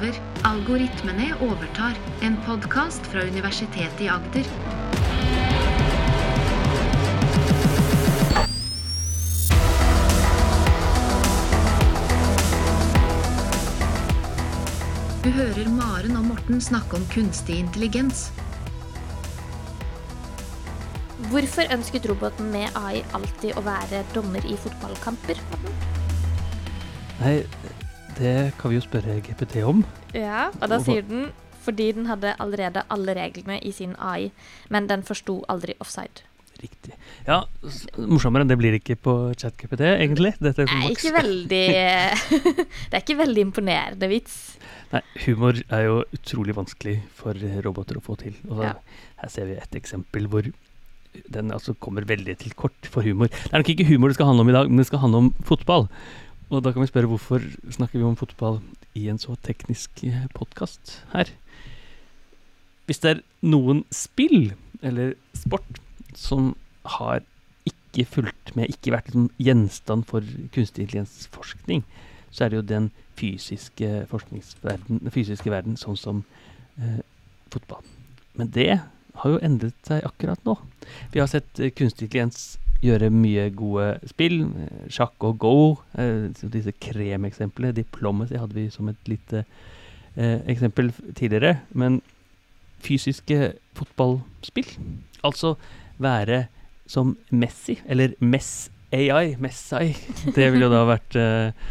over. Algoritmene overtar. En podkast fra Universitetet i Agder. Du hører Maren og Morten snakke om kunstig intelligens. Hvorfor ønsket roboten med AI alltid å være dommer i fotballkamper? Nei, det kan vi jo spørre GPT om. Ja, og da sier den fordi den hadde allerede alle reglene i sin AI, men den forsto aldri offside. Riktig. Ja, morsommere enn det blir det ikke på ChatGPT, egentlig. Dette er Nei, ikke veldig Det er ikke veldig imponerende vits. Nei, humor er jo utrolig vanskelig for roboter å få til. Og Ja. Her ser vi et eksempel hvor den altså kommer veldig til kort for humor. Det er nok ikke humor det skal handle om i dag, men det skal handle om fotball. Og da kan vi spørre hvorfor snakker vi om fotball i en så teknisk podkast her? Hvis det er noen spill eller sport som har ikke fulgt med, ikke vært liksom gjenstand for kunstig intelligensforskning, så er det jo den fysiske forskningsverden, den fysiske verden, sånn som eh, fotball. Men det har jo endret seg akkurat nå. Vi har sett eh, kunstig intelligens gjøre mye gode spill. eh, Sjakk og go. Eh, disse kremeksemplene. Diplomacy hadde vi som et lite eh, eksempel tidligere. Men fysiske fotballspill, altså være som Messi, eller Mess AI, Messai, det ville jo da vært eh,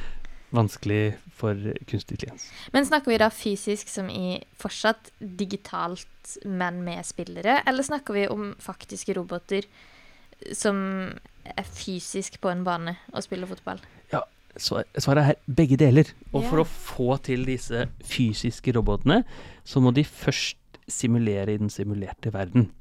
vanskelig for kunstig intelligens. Men snakker vi da fysisk som i fortsatt digitalt, men med spillere, eller snakker vi om faktiske roboter som er fysisk på en bane og spiller fotball? Ja, Svaret er begge deler. Og for å få til disse fysiske robotene, så må de først simulere i den simulerte verden.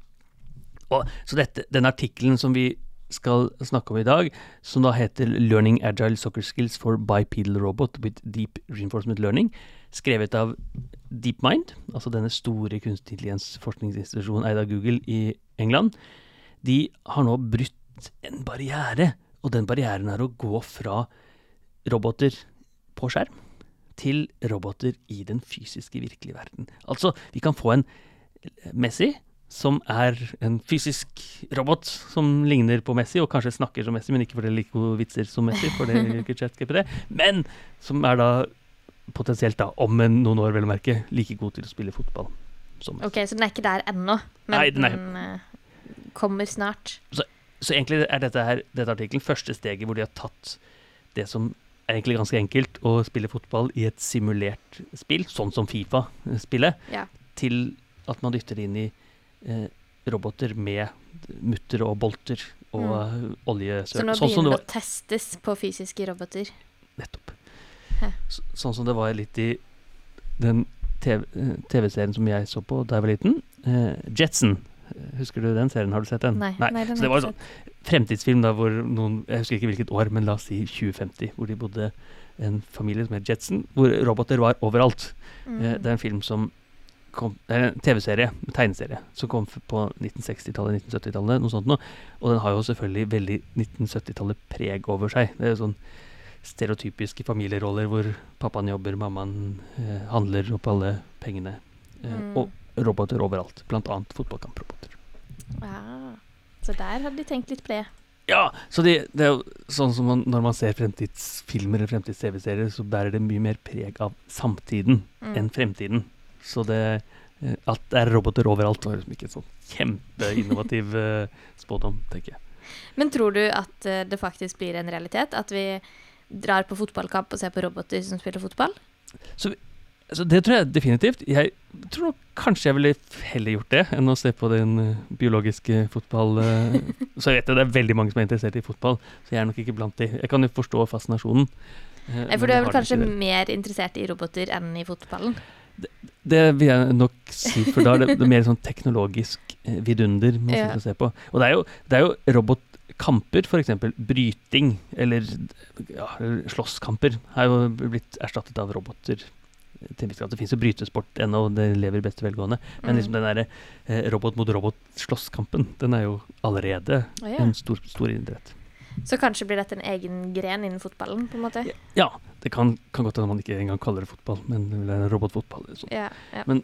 Og, så dette, den artikkelen som vi skal snakke om i dag, som da heter 'Learning Agile Soccer Skills for Bipedal Robot with Deep Reinforcement Learning', skrevet av DeepMind, altså denne store kunstig intelligensforskningsinstitusjonen eid av Google i England, de har nå brutt en barriere, og den barrieren er å gå fra roboter på skjerm til roboter i den fysiske, virkelige verden. Altså, vi kan få en Messi som er en fysisk robot som ligner på Messi, og kanskje snakker som Messi, men ikke forteller like gode vitser som Messi, for det gjør ikke ChatGPT, men som er da potensielt, da, om en, noen år vel å merke, like god til å spille fotball som Messi. Ok, Så den er ikke der ennå, men Nei, den er- eh, kommer snart. Så egentlig er dette her, dette artikkelen første steget hvor de har tatt det som er egentlig ganske enkelt, å spille fotball i et simulert spill, sånn som Fifa-spillet, Ja. til at man dytter inn i eh, roboter med mutter og bolter og mm. Så nå Sånn begynner det å testes på fysiske roboter. Nettopp. Så, sånn som det var litt i den TV-serien TV-serien som jeg så på da jeg var liten. Eh, Jetson. Husker du den serien? Har du sett den? Nei, nei, den Så det var en sånn fremtidsfilm da hvor noen Jeg husker ikke hvilket år, men la oss si 2050. Hvor de bodde en familie som het Jetson, hvor roboter var overalt. Mm. Eh, det er en film som kom Det er en TV-serie, en tegneserie, som kom på 1960-tallet, 1970-tallet, noe sånt noe. Og den har jo selvfølgelig veldig 1970-tallet preg over seg. Det er jo sånn stereotypiske familieroller hvor pappaen jobber, mammaen eh, handler opp alle pengene. Eh, Mm. Og roboter overalt, annet fotballkamproboter. Ja. Så der hadde de tenkt litt på det. Ja, så det, det er jo sånn som man, når man ser fremtidsfilmer eller fremtids-TV-serier, så bærer det mye mer preg av samtiden Mm. enn fremtiden. Så det eh, At det er roboter overalt, var liksom ikke en sånn kjempeinnovativ eh, spådom, tenker jeg. Men tror du at eh, det faktisk blir en realitet? At vi drar på fotballkamp og ser på roboter som spiller fotball? Så det tror jeg definitivt. Jeg tror kanskje jeg ville heller gjort det enn å se på den eh, biologiske fotball... eh, så jeg vet jo det er veldig mange som er interessert i fotball, så jeg er nok ikke blant de. Jeg kan jo forstå fascinasjonen. eh, for du er vel kanskje mer interessert i roboter enn i fotballen? Det vil jeg nok si, for da er det, det er mer sånn teknologisk vidunder man Ja. og ser på. Og det er jo, det er jo robotkamper, f.eks. bryting eller ja, slåsskamper, er jo blitt erstattet av roboter til en Det fins jo brytesport ennå, det lever i beste velgående. Men mm. liksom den der eh, robot mot robot-slåsskampen, den er jo allerede oh, ja. en stor, stor idrett. Så kanskje blir dette en egen gren innen fotballen? på en måte? Ja, det kan, kan godt hende man ikke engang kaller det fotball, men eller robotfotball. Liksom. Ja, ja. Men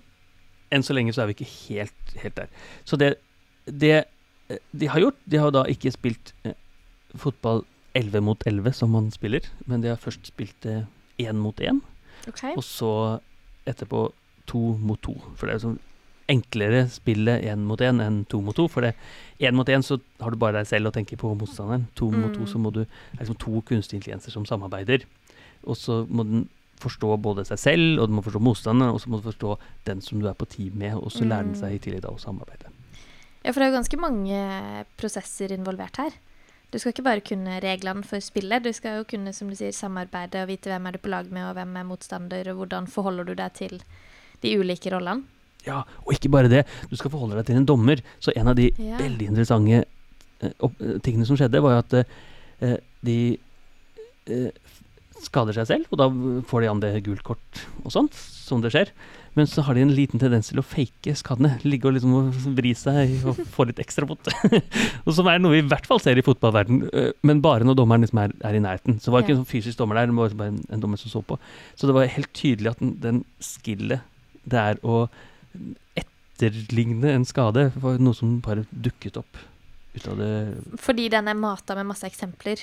enn så lenge så er vi ikke helt, helt der. Så det, det, eh, de har gjort, de har da ikke spilt eh, fotball 11 mot 11 som man spiller, men de har først spilt eh, 1 mot 1. Okay. Og så etterpå to mot to. For det er jo sånn enklere spillet én mot én enn to mot to. For én mot én så har du bare deg selv å tenke på motstanderen. To mm. mot to mm. så må du Det er liksom to kunstige intelligenser som samarbeider. Og så må den forstå både seg selv, og den må forstå motstanderen, og så må du forstå den som du er på team med, og så lærer den seg mm. i tillegg da å samarbeide. Ja, for det er jo ganske mange prosesser involvert her. Du skal ikke bare kunne reglene for spillet, du skal jo kunne som du sier, samarbeide og vite hvem er du på lag med, og hvem er motstander, og hvordan forholder du deg til de ulike rollene. Ja, og ikke bare det. Du skal forholde deg til en dommer. Så en av de Ja. veldig interessante uh, tingene som skjedde, var jo at uh, de uh, skader seg selv, og da får de an det gult kort og sånt, som det skjer. Men så har de en liten tendens til å fake skadene. Ligge og liksom vri seg og få litt ekstra bot. og som er noe vi i hvert fall ser i fotballverden, eh, men bare når dommeren liksom er, er i nærheten. Så det var ikke en sånn fysisk dommer der, det var bare en, en dommer som så på. Så det var helt tydelig at den, den skillet det er å etterligne en skade, var noe som bare dukket opp ut av det Fordi den er mata med masse eksempler.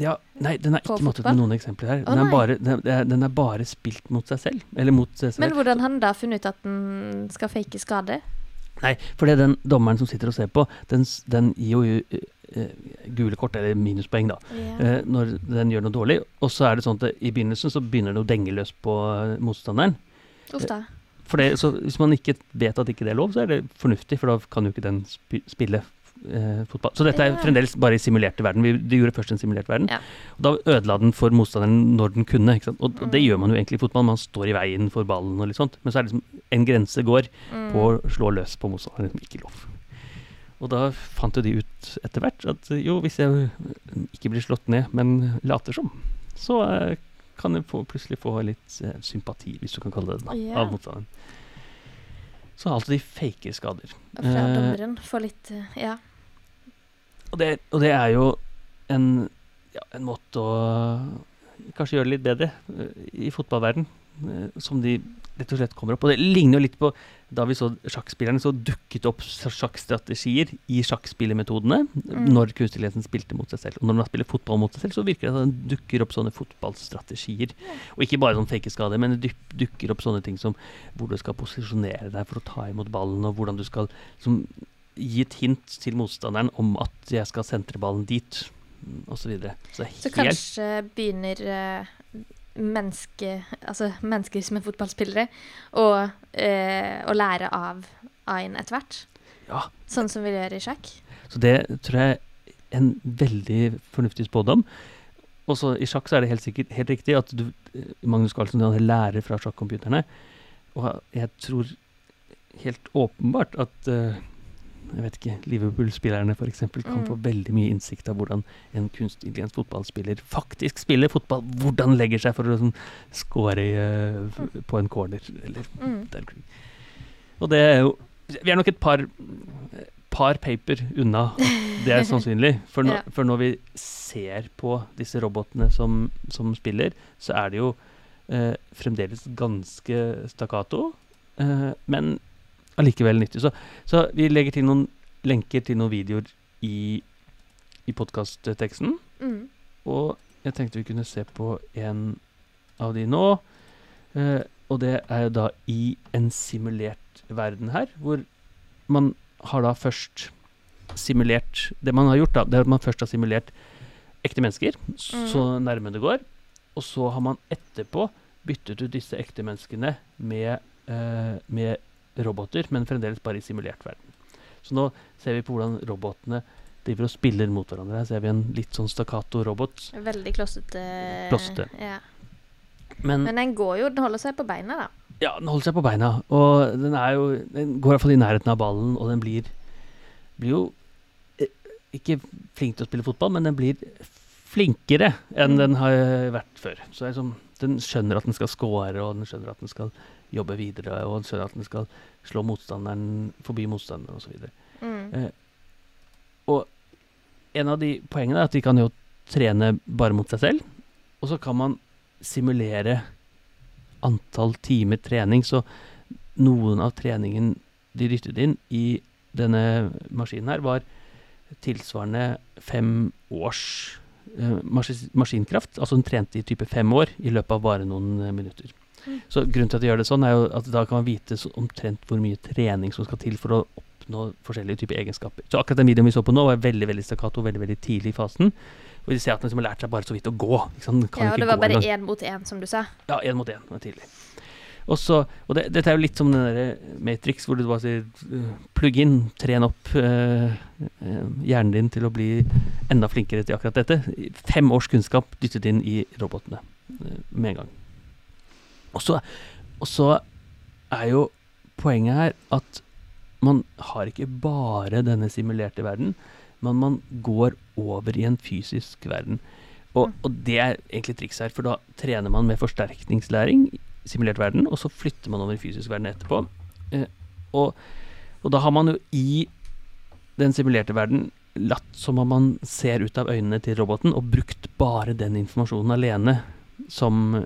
Ja, nei, den er ikke måttet med noen eksempler her. Den, Den er, bare, den, den er bare spilt mot seg selv. Eller mot seg selv. Men hvordan har den da funnet ut at den skal fake skade? Nei, for det er den dommeren som sitter og ser på, den, den gir jo uh, gule kort, eller minuspoeng, da, yeah. uh, når den gjør noe dårlig. Og så er det sånn at i begynnelsen så begynner det å denge løs på eh, motstanderen. Uff da. For det, så hvis man ikke vet at ikke det er lov, så er det fornuftig, for da kan jo ikke den spi spille fotball. Så dette er fremdeles bare i simulerte verden. Vi, de gjorde først en simulert verden. Ja. Og da ødela den for motstanderen når den kunne. Og, og det Mm. gjør man jo egentlig i fotball. Man står i veien for ballen og litt sånt. Men så er det liksom en grense går Mm. på å slå løs på motstanderen. Er liksom ikke lov. Og da fant jo de ut etter hvert at eh, jo, hvis jeg ikke blir slått ned, men later som, så eh, kan jeg få, plutselig få litt eh, sympati, hvis du kan kalle det det, da, Ja. av motstanderen. Så altså de faker skader. Fra Eh, dommeren får litt eh, Ja. Og det, og det er jo en, ja, en måte å kanskje gjøre det litt bedre eh, i fotballverden eh, som de rett og slett kommer opp. Og det ligner jo litt på da vi så sjakkspillerne, så dukket opp sjakkstrategier i sjakkspillemetodene Mm. når kunstig spilte mot seg selv. Og når man spiller fotball mot seg selv, så virker det at det dukker opp sånne fotballstrategier. Og ikke bare sånn fake skade, men det dukker opp sånne ting som hvor du skal posisjonere deg for å ta imot ballen, og hvordan du skal som, gi et hint til motstanderen om at jeg skal sentre ballen dit, osv. Så, videre. så Så kanskje begynner eh, menneske, altså mennesker som er fotballspillere, å, eh, å lære av AI-en etter hvert? Ja. Sånn som vi gjør i sjakk? Så det tror jeg er en veldig fornuftig spådom. Og så i sjakk så er det helt sikkert helt riktig at du, eh, Magnus Carlsen du lærer fra sjakkomputerne. Og jeg tror helt åpenbart at eh, jeg vet ikke, Liverpool-spillerne f.eks. kan Mm. få veldig mye innsikt av hvordan en kunstintelligens fotballspiller faktisk spiller fotball. Hvordan legger seg for å sånn, score eh, på en corner. Eller Mm. der. Og det er jo Vi er nok et par, par paper unna det er sannsynlig. For, nå, Ja. for når vi ser på disse robotene som, som spiller, så er det jo uh, fremdeles ganske stakkato, Uh, men allikevel nyttig. Så, så vi legger til noen lenker til noen videoer i, i podkastteksten. Mm. Og jeg tenkte vi kunne se på en av de nå. Eh, og det er jo da i en simulert verden her, hvor man har da først simulert Det man har gjort, da, det er at man først har simulert ekte mennesker, så nærme det går. Og så har man etterpå byttet ut disse ekte menneskene med, eh, med roboter, men fremdeles bare i simulert verden. Så nå ser vi på hvordan robotene driver og spiller mot hverandre. Her ser vi en litt sånn stakkato-robot. Veldig klossete. Klossete. Ja. Men, Men den går jo, den holder seg på beina, da. ja, den holder seg på beina. Og den er jo Den går i hvert fall i nærheten av ballen, og den blir, blir jo eh, ikke flink til å spille fotball, men den blir flinkere enn Mm. den har vært før. Så er den skjønner at den skal score, og den skjønner at den skal jobbe videre, og han skjønner at den skal slå motstanderen forbi motstanderen, osv. Mm. Eh, og en av de poengene er at de kan jo trene bare mot seg selv. Og så kan man simulere antall timer trening. Så noen av treningen de dyttet inn i denne maskinen her, var tilsvarende fem års eh, maskinkraft. Altså den trente i type fem år i løpet av bare noen minutter. Så grunnen til at de gjør det sånn, er jo at da kan man vite omtrent hvor mye trening som skal til for å oppnå forskjellige typer egenskaper. Så akkurat den videoen vi så på nå, var veldig veldig stakkato, veldig veldig tidlig i fasen. Og vi ser at den liksom har lært seg bare så vidt å gå. Ja, og det var bare én mot én, som du sa. Ja, én mot én. Det var tidlig. Og, så, og det, dette er jo litt som den der Matrix, hvor du bare sier uh, plugg inn, tren opp uh, uh, hjernen din til å bli enda flinkere til akkurat dette. Fem års kunnskap dyttet inn i robotene uh, med en gang. Og så, og så er jo poenget her at man har ikke bare denne simulerte verden, men man går over i en fysisk verden. Og, Mm. og det er egentlig triks her, for da trener man med forsterkningslæring simulert verden, og så flytter man over i fysisk verden etterpå. Eh, og, og da har man jo i den simulerte verden latt som om man ser ut av øynene til roboten, og brukt bare den informasjonen alene som,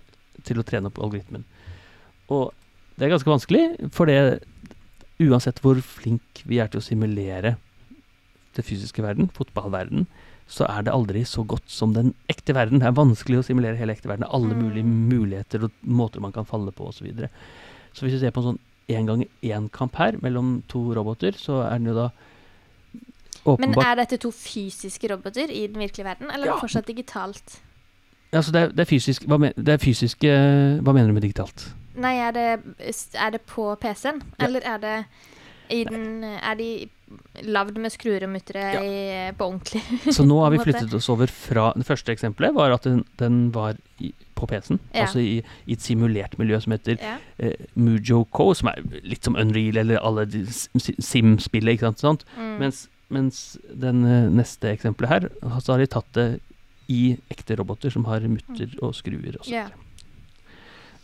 til å trene opp algoritmen. Og det er ganske vanskelig, for det uansett hvor flink vi er til å simulere det fysiske verden, fotballverden, så er det aldri så godt som den ekte verden. Det er vanskelig å simulere hele ekte verden. Er alle Mm. mulige muligheter og måter man kan falle på osv. Så, videre. så hvis vi ser på en sånn én gang én-kamp her mellom to roboter, så er den jo da åpenbart Men er dette to fysiske roboter i den virkelige verden, eller er Ja. det fortsatt digitalt? Altså, det er, det er fysisk hva, men, det er fysisk Hva mener du med digitalt? Nei, er det, er det på PC-en, Ja. eller er det i den Er de lagd med skruer og muttere i- på ordentlig? Så nå har vi flyttet oss over fra Det første eksempelet var at den, den var i, på PC-en. Ja. Altså i, i et simulert miljø som heter Ja. eh, Mujo Co, som er litt som Unreal eller alle Sim-spillet, ikke sant. Sånt. Mm. Mens, mens den eh, neste eksempelet her, så har de tatt det i ekte roboter som har mutter og skruer og sånt. Yeah.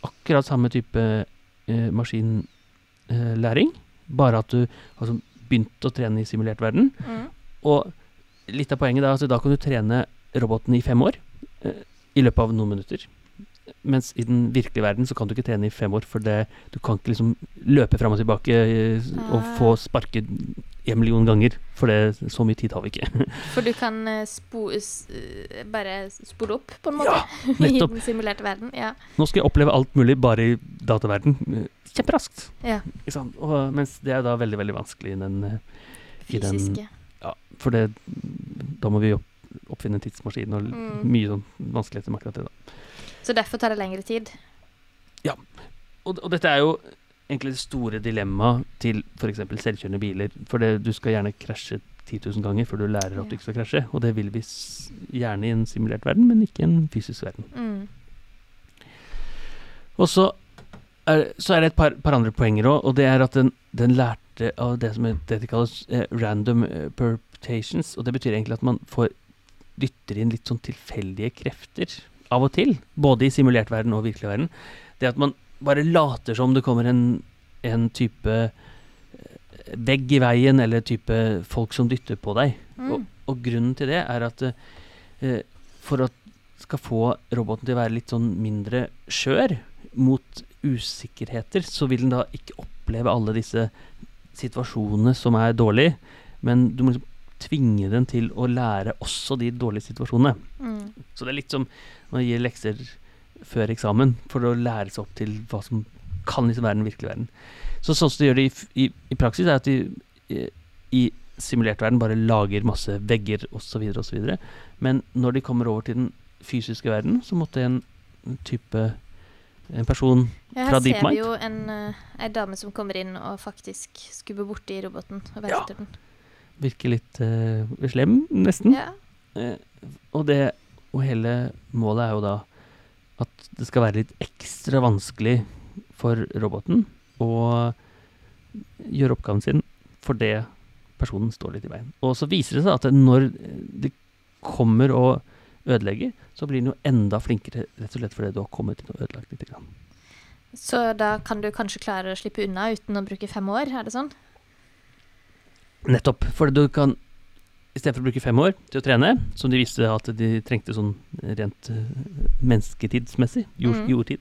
Akkurat samme type eh, maskinlæring, bare at du har altså, begynt å trene i simulert verden. Mm. Og litt av poenget da, altså da kan du trene roboten i fem år eh, i løpet av noen minutter. Mens i den virkelige verden så kan du ikke trene i fem år, for det, du kan ikke liksom løpe fram og tilbake eh, og Ah. få sparket en million ganger, for det, så mye tid har vi ikke. For du kan eh, spo, eh, bare spole opp, på en måte, Ja, i den simulerte verden. Ja. Nå skal jeg oppleve alt mulig bare i dataverden. Kjemperaskt. ja. Og, mens det er da veldig, veldig vanskelig i den Fysiske. I den- Ja, for det Da må vi opp, oppfinne en tidsmaskin og Mm. mye sånn vanskeligheter med akkurat det, da. Så derfor tar det lengre tid. Og, og dette er jo egentlig det store dilemmaet til f.eks. selvkjørende biler. For det, du skal gjerne krasje 10 000 ganger før du lærer at du ikke skal krasje. Og det vil vi gjerne i en simulert verden, men ikke i en fysisk verden. Mm. Og så er, så er det et par, par andre poenger òg, og det er at den, den lærte av det som er, det de kalles eh, random eh. Og det betyr egentlig at man får dytter inn litt sånn tilfeldige krefter av og til. Både i simulert verden og virkelig verden. Det at man bare later som det kommer en, en type eh, vegg i veien, eller type folk som dytter på deg. Mm. Og, og grunnen til det er at uh, for at skal få roboten til å være litt sånn mindre skjør mot usikkerheter, så vil den da ikke oppleve alle disse situasjonene som er dårlige, men du må liksom tvinge den til å lære også de dårlige situasjonene. Mm. Så det er litt som når man gir lekser før eksamen for å lære seg opp til hva som kan liksom være den virkelige verden. Så sånn som de gjør det i, i, i praksis, er at de i, i simulert verden bare lager masse vegger osv., osv. Men når de kommer over til den fysiske verden, så måtte en type en person Ja, Fra her ser vi jo en, eh, ei dame som kommer inn og faktisk skubber borti roboten og velter den. Virke litt uh, slem, nesten. Ja. Uh, og det Og hele målet er jo da at det skal være litt ekstra vanskelig for roboten å gjøre oppgaven sin for det personen står litt i veien. Og så viser det seg at når de kommer og ødelegger, så blir den jo enda flinkere rett og slett fordi du har kommet inn og ødelagt litt. Så da kan du kanskje klare å slippe unna uten å bruke fem år, er det sånn? Nettopp. For du kan istedenfor å bruke fem år til å trene, som de visste at de trengte sånn rent eh, mennesketidsmessig, jord, Mm. jordtid,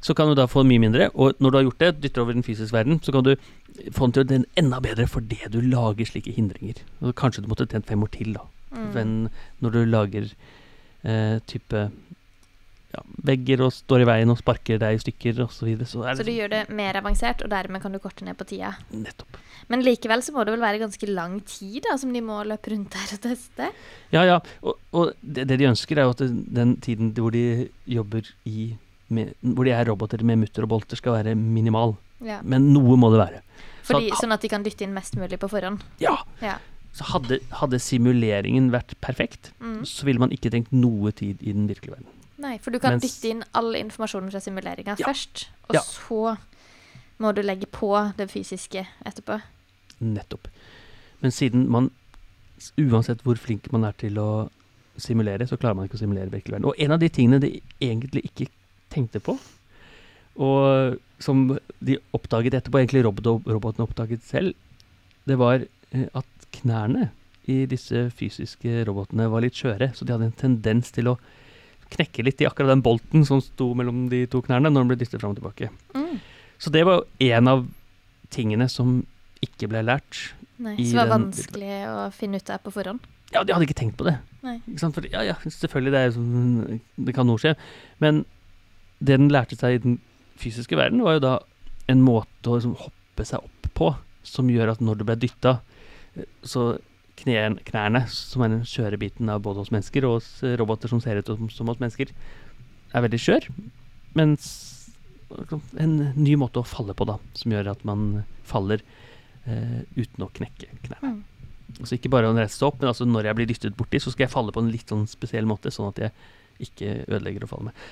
så kan du da få mye mindre. Og når du har gjort det, dytter over den fysiske verden, så kan du få den til å bli enda bedre fordi du lager slike hindringer. Og kanskje du måtte trent fem år til, da. Mm. Men når du lager eh, type ja, vegger og står i veien og sparker deg i stykker osv., så, videre, så Så du gjør det mer avansert, og dermed kan du korte ned på tida. nettopp. Men likevel så må det vel være ganske lang tid da, som de må løpe rundt der og teste? Ja, ja. Og, og det, det de ønsker, er jo at den tiden hvor de jobber i med, Hvor de er roboter med mutter og bolter, skal være minimal. Ja. Men noe må det være. Fordi, Så- sånn at de kan dytte inn mest mulig på forhånd. Ja! Ja. Så hadde, hadde simuleringen vært perfekt, Mm. så ville man ikke trengt noe tid i den virkelige verden. Nei, for du kan Mens- dytte inn all informasjonen fra simuleringa Ja. først, og Ja. så må du legge på det fysiske etterpå. Nettopp. Men siden man, uansett hvor flink man er til å simulere, så klarer man ikke å simulere virkelig verden. Og en av de tingene de egentlig ikke tenkte på, og som de oppdaget etterpå, egentlig robot, robotene oppdaget selv, det var eh, at knærne i disse fysiske robotene var litt skjøre, så de hadde en tendens til å knekke litt i akkurat den bolten som sto mellom de to knærne når den ble dyttet fram og tilbake. Mm. Så det var en av tingene som ikke ble lært Nei, som var vanskelig å finne ut av på forhånd. Ja, de hadde ikke tenkt på det. For, ja, ja, selvfølgelig, det, sånn, det kan noe skje. Men det den lærte seg i den fysiske verden, var jo da en måte å liksom, hoppe seg opp på, som gjør at når du ble dytta, så knærne, som er den skjøre biten av både hos mennesker og hos roboter som ser ut som, som hos mennesker, er veldig skjør. Mens en ny måte å falle på, da, som gjør at man faller eh, uten å knekke knærne. Mm. Altså ikke bare å reise seg opp, men altså når jeg blir dyttet borti, så skal jeg falle på en litt sånn spesiell måte, sånn at jeg ikke ødelegger å falle med.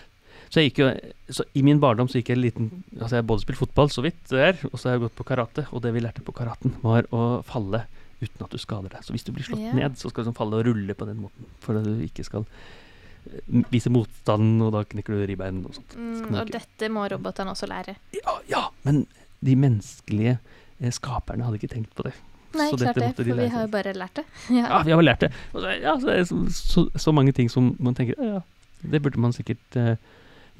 Så, jeg gikk jo, så i min barndom så gikk jeg en liten Altså jeg har både spilt fotball, så vidt det er, og så har jeg gått på karate. Og det vi lærte på karaten, var å falle uten at du skader deg. Så hvis du blir slått yeah. ned, så skal du sånn falle og rulle på den måten. For at du ikke skal eh, vise motstand, og da knekker du ribbein og sånt. Mm, og dette må robotene også lære. Ja, ja, men de menneskelige eh, skaperne hadde ikke tenkt på det. Nei, Så klart det, de for vi har jo bare lært det. Ja, Ja. vi har vel lært det. Så, ja, så, så, så, så mange ting som man tenker ja, ja, det burde man sikkert eh,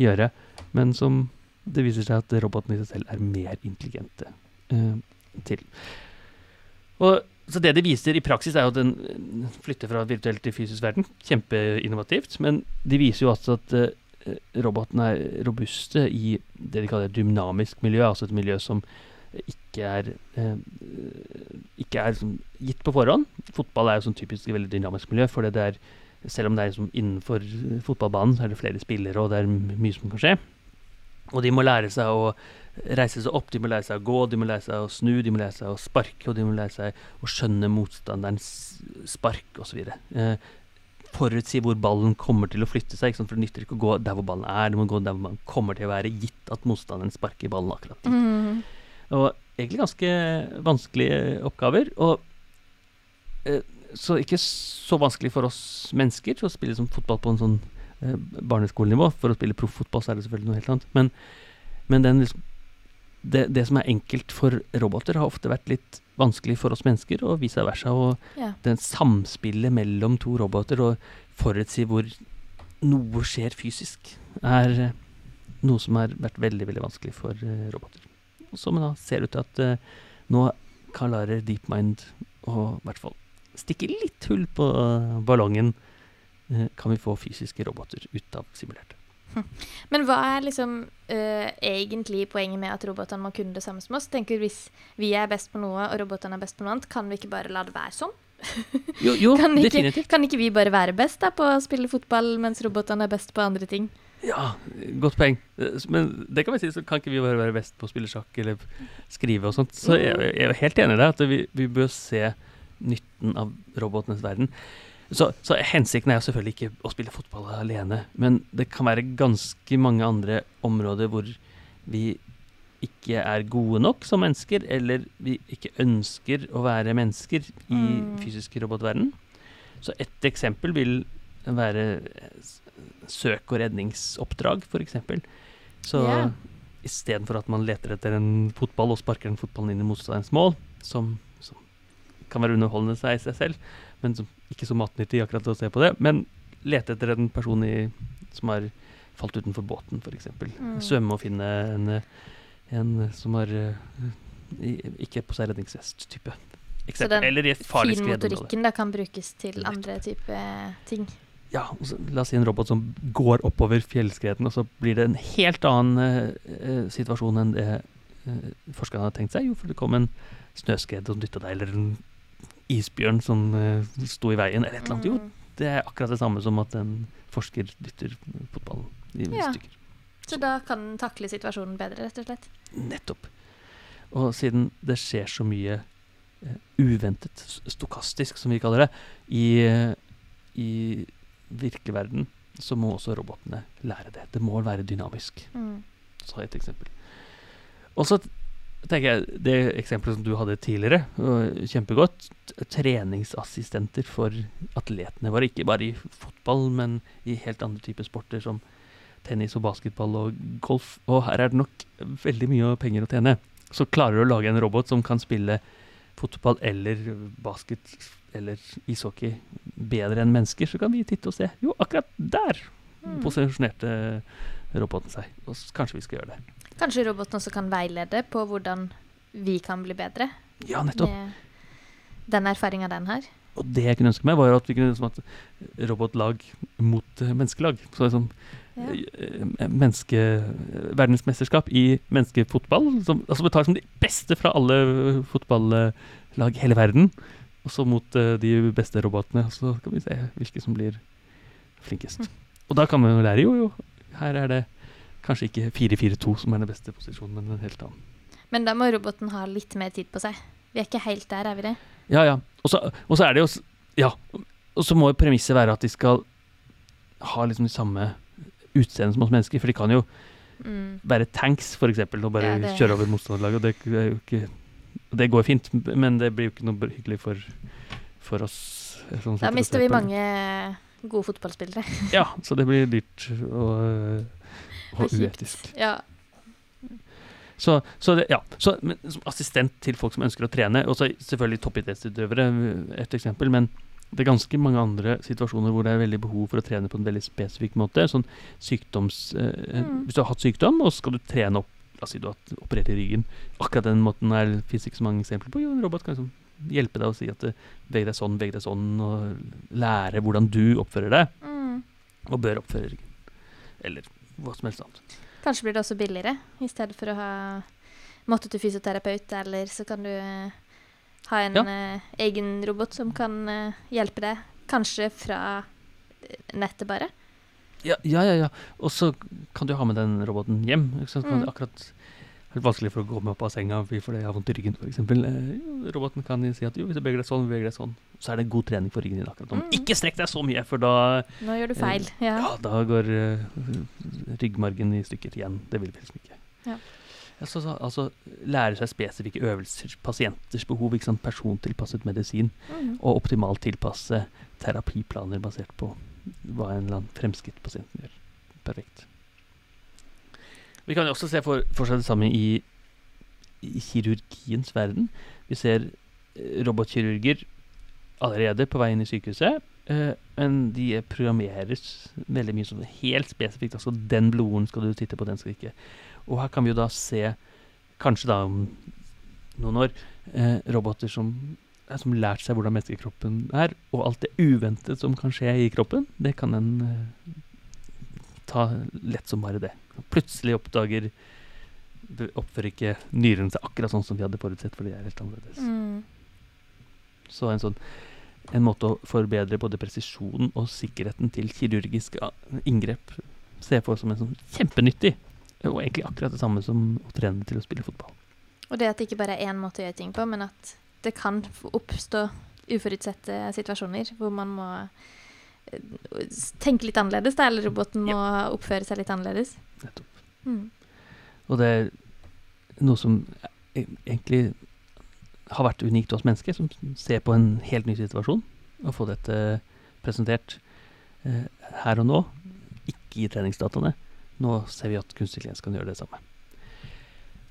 gjøre. Men som det viser seg at robotene i seg selv er mer intelligente eh, til. Og, så det det viser i praksis, er jo at den eh, flytter fra virtuell til fysisk verden. Kjempeinnovativt. Men de viser jo også at uh, robotene er robuste i det de kaller dynamisk miljø, altså et miljø som ikke er, uh, ikke er sånn gitt på forhånd. Fotball er jo sånn typisk veldig dynamisk miljø, for det er, selv om det er liksom innenfor eh, fotballbanen, så er det flere spillere, og det er mye som kan skje. Og de må lære seg å reise seg opp, de må lære seg å gå, de må lære seg å snu, de må lære seg å sparke, og de må lære seg å skjønne motstanderens spark osv. Eh, forutsi hvor ballen kommer til å flytte seg, for det nytter ikke å gå der hvor ballen er, du må gå der hvor ballen kommer til å være, gitt at motstanderen sparker ballen akkurat dit. Mm. Og egentlig ganske vanskelige oppgaver. Og eh, så ikke så vanskelig for oss mennesker å spille som fotball på en sånn barneskolenivå. For å spille profffotball så er det selvfølgelig noe helt annet. Men, men den liksom, det, det som er enkelt for roboter, har ofte vært litt vanskelig for oss mennesker, og vice versa. Og Ja. den samspillet mellom to roboter og forutsi hvor noe skjer fysisk, er eh, noe som har vært veldig, veldig vanskelig for eh, roboter. Som da ser ut til at eh, nå klarer DeepMind å i hvert fall stikke litt hull på eh, ballongen. Eh, kan vi få fysiske roboter ut av simulerte? Men hva er liksom uh, egentlig poenget med at robotene må kunne det samme som oss? Tenker Hvis vi er best på noe, og robotene er best på noe annet, kan vi ikke bare la det være sånn? Jo, jo Kan ikke, definitivt. kan ikke vi bare være best da, på å spille fotball, mens robotene er best på andre ting? Ja, godt poeng. Eh, Men det kan vi si, så kan ikke vi bare være best på å spille sjakk eller skrive og sånt. Så jeg, jeg er helt enig i det, at vi, vi bør se nytten av robotenes verden. Så, så hensikten er jo selvfølgelig ikke å spille fotball alene, men det kan være ganske mange andre områder hvor vi ikke er gode nok som mennesker, eller vi ikke ønsker å være mennesker i Mm. fysisk robotverden. Så et eksempel vil være søk- og redningsoppdrag, f.eks. Så yeah. istedenfor at man leter etter en fotball og sparker den fotballen inn i motstanderens mål, som, som kan være underholdende seg i seg selv, men som, ikke så matnyttig akkurat å se på det. Men lete etter en person i, som har falt utenfor båten, f.eks. Mm. Svømme og finne en, en som har eh, ikke på seg redningsvest-type. Så den. Finmotorikken da kan brukes til andre type ting. Ja, så la oss si en robot som går oppover fjellskreden, og så blir det en helt annen eh, situasjon enn det uh, forskerne hadde tenkt seg. Jo, for det kom en snøskred som dytta deg, eller en isbjørn som uh, sto i veien, eller et eller annet. Jo, Mm. det er akkurat det samme som at en forsker dytter fotballen i Ja. stykker. Så da kan den takle situasjonen bedre, rett og slett. Nettopp. Og siden det skjer så mye uh, uventet, stokastisk som vi kaller det, i, uh, i virkelig verden, så må også robotene lære det. Det må være dynamisk. Mm. Så et eksempel. Og så t- tenker jeg, det eksempelet som du hadde tidligere, kjempegodt, treningsassistenter for atletene våre. Ikke bare i fotball, men i helt andre typer sporter som tennis og basketball og golf. Og her er det nok veldig mye penger å tjene. Så klarer du å lage en robot som kan spille fotball eller basket eller ishockey bedre enn mennesker, så kan vi titte og se. Jo, akkurat der Mm. posisjonerte roboten seg. Og kanskje vi skal gjøre det. Kanskje roboten også kan veilede på hvordan vi kan bli bedre Ja, nettopp. med den erfaringa den har. Og det jeg kunne ønske meg, var at vi kunne liksom, at robotlag mot eh, menneskelag. Så liksom Ja. eh, menneske, verdensmesterskap i menneskefotball. Som, altså vi tar som de beste fra alle fotballag i hele verden. Og så mot eh, de beste robotene. Så kan vi se hvilke som blir flinkest. Mm. Og da kan vi jo lære jo, jo. Her er det kanskje ikke 4-4-2 som er den beste posisjonen, men en helt annen. Men da må roboten ha litt mer tid på seg. Vi er ikke helt der, er vi det? Ja, ja. Og så, er det jo Ja. Og så må premisset være at de skal ha liksom de samme utseendene som oss mennesker. For de kan jo Mm. være tanks, eksempel, og bare Ja, det- kjøre over motstanderlaget. Og det er jo ikke Det går fint, men det blir jo ikke noe hyggelig for, for oss. Sånn Da mister vi mange gode fotballspillere. Ja, så det blir dyrt og, og uetisk. Ja. Så, så det, ja. Så, men, som assistent til folk som ønsker å trene. Og selvfølgelig toppidrettsutøvere, et eksempel. Men det er ganske mange andre situasjoner hvor det er veldig behov for å trene på en veldig spesifikk måte. Sånn sykdoms... Eh, Mm. Hvis du har hatt sykdom, og så skal du trene opp La oss si du har operert i ryggen. Akkurat den måten er fins ikke så mange eksempler på. Jo, en robot kan liksom hjelpe deg å si at eh, deg sånn, beveg deg sånn, og lære hvordan du oppfører deg, Mm. og bør oppføre ryggen. Eller hva som helst annet. Kanskje blir det også billigere, i stedet for å ha måtte til fysioterapeut, eller så kan du eh, ha en Ja. uh, egen robot som kan uh, hjelpe deg, kanskje fra nettet bare. Ja, ja, ja. ja. Og så kan du ha med den roboten hjem. Ikke sant? Kan Mm. akkurat det er vanskelig for å gå med opp av senga fordi jeg har vondt i ryggen, f.eks. Roboten kan si at jo, hvis du beveger deg sånn, beveger deg sånn, så er det god trening for ryggen din akkurat nå. Mm. Ikke strekk deg så mye, for da, Nå gjør du feil. Ja. ja, da går uh, ryggmargen i stykker igjen. Det vil vi helst ikke. Ja. Altså, så, så, altså lære seg spesifikke øvelser, pasienters behov, ikke sant? persontilpasset medisin, Mm. og optimalt tilpasse terapiplaner basert på hva en eller annen fremskritt pasienten gjør. Perfekt. Vi kan jo også se for, for seg det samme i, i kirurgiens verden. Vi ser eh, robotkirurger allerede på vei inn i sykehuset, Uh, men de programmeres veldig mye sånn helt spesifikt. Altså den blodåren skal du titte på, den skal ikke. Og her kan vi jo da se, kanskje da om noen år, uh, roboter som som lært seg hvordan menneskekroppen er, og alt det uventet som kan skje i kroppen, det kan en uh, ta lett som bare det. Plutselig oppdager Oppfører ikke nyren seg akkurat sånn som vi hadde forutsett, for det er helt annerledes. Mm. Så en sånn en måte å forbedre både presisjonen og sikkerheten til kirurgiske inngrep ser jeg for som en sånn kjempenyttig, og egentlig akkurat det samme som å trene til å spille fotball. Og det at det ikke bare er én måte å gjøre ting på, men at det kan oppstå uforutsette situasjoner hvor man må eh, tenke litt annerledes, da, eller roboten må oppføre seg litt annerledes. Nettopp. Mm. Og det er noe som e- egentlig har vært unikt hos mennesker, som ser på en helt ny situasjon og får dette presentert eh, her og nå, ikke i treningsdataene. Nå ser vi at kunstig intelligens kan gjøre det samme.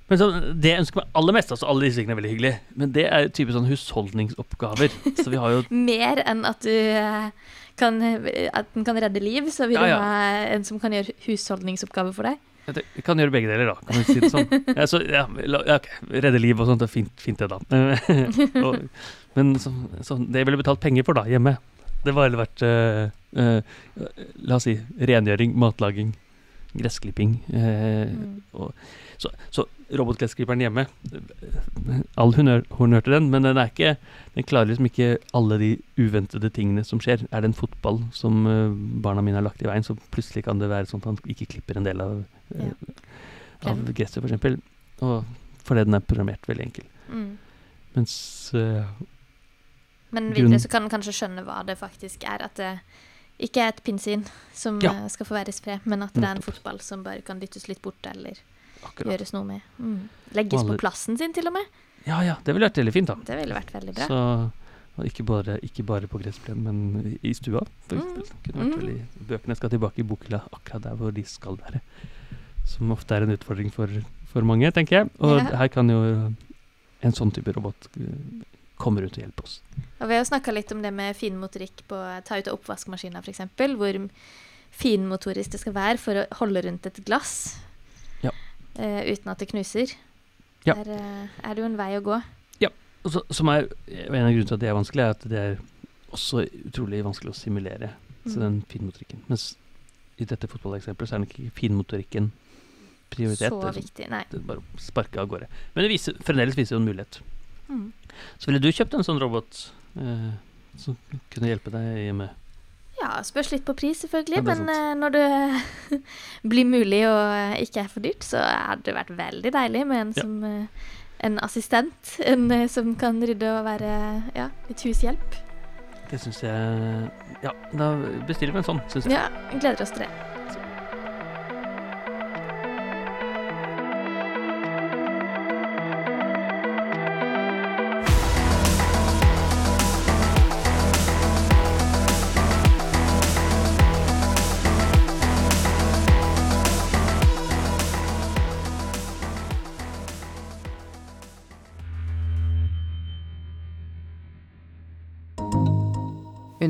Men så, det jeg ønsker meg aller mest, altså alle disse tingene er veldig hyggelige, men det er type sånn husholdningsoppgaver. Så vi har jo Mer enn at du eh, kan, at den kan redde liv, så vil Ja, ja. du ha en som kan gjøre husholdningsoppgaver for deg. Jeg kan gjøre begge deler, da. Kan vi si det sånn. Ja, så, ja, la- ja, ok. Redde liv og sånt, det er fint, fint det, da. og, men så, så det jeg ville betalt penger for da, hjemme, det var heller vært uh, uh, La oss si rengjøring, matlaging, gressklipping. Uh, Mm. Så, så robotgressklipperen hjemme All honnør, honnør til den, men den ikke Den klarer liksom ikke alle de uventede tingene som skjer. Er det en fotball som barna mine har lagt i veien, så plutselig kan det være sånn at han ikke klipper en del av, eh, av gresset, gresset, for fordi den er programmert veldig enkel. Mm. Mens uh, Men videre så kan en kanskje skjønne hva det faktisk er. At det ikke er et pinnsvin som Ja. eh, skal få være i spred, men at det er en fotball som bare kan dyttes litt bort eller akkurat gjøres noe med. Mm. Legges alle- på plassen sin, til og med. Ja ja, det ville vært veldig fint, da. Det ville vært veldig bra. Så ikke bare, ikke bare på gressplen, men i i stua. For Mm. Kunne vært Mm. veldig, bøkene skal tilbake i bokhylla, akkurat der hvor de skal være. Som ofte er en utfordring for, for mange, tenker jeg. Og Ja. her kan jo en sånn type robot eh, komme rundt og hjelpe oss. Og vi har snakka litt om det med finmotorikk på ta ut av oppvaskmaskina, f.eks. Hvor finmotorisk det skal være for å holde rundt et glass Ja. uh, uten at det knuser. Ja. Der uh, er det jo en vei å gå. Og så, som er En av grunnene til at det er vanskelig, er at det er også utrolig vanskelig å simulere så Mm. den finmotorikken. Mens i dette fotballeksempelet så er nok ikke finmotorikken prioritet. Så sånn- viktig. Nei. det bare sparke av gårde. Men det viser, fremdeles viser jo en mulighet. Mm. Så ville du kjøpt en sånn robot eh, som kunne hjelpe deg hjemme? Ja, spørs litt på pris, selvfølgelig. Ja, men eh, når det blir mulig og eh, ikke er for dyrt, så hadde det vært veldig deilig med en Ja. som eh, en assistent. En eh, som kan rydde og være ja, et hushjelp. Det syns jeg Ja, da bestiller vi en sånn, syns jeg. Ja, gleder oss til det.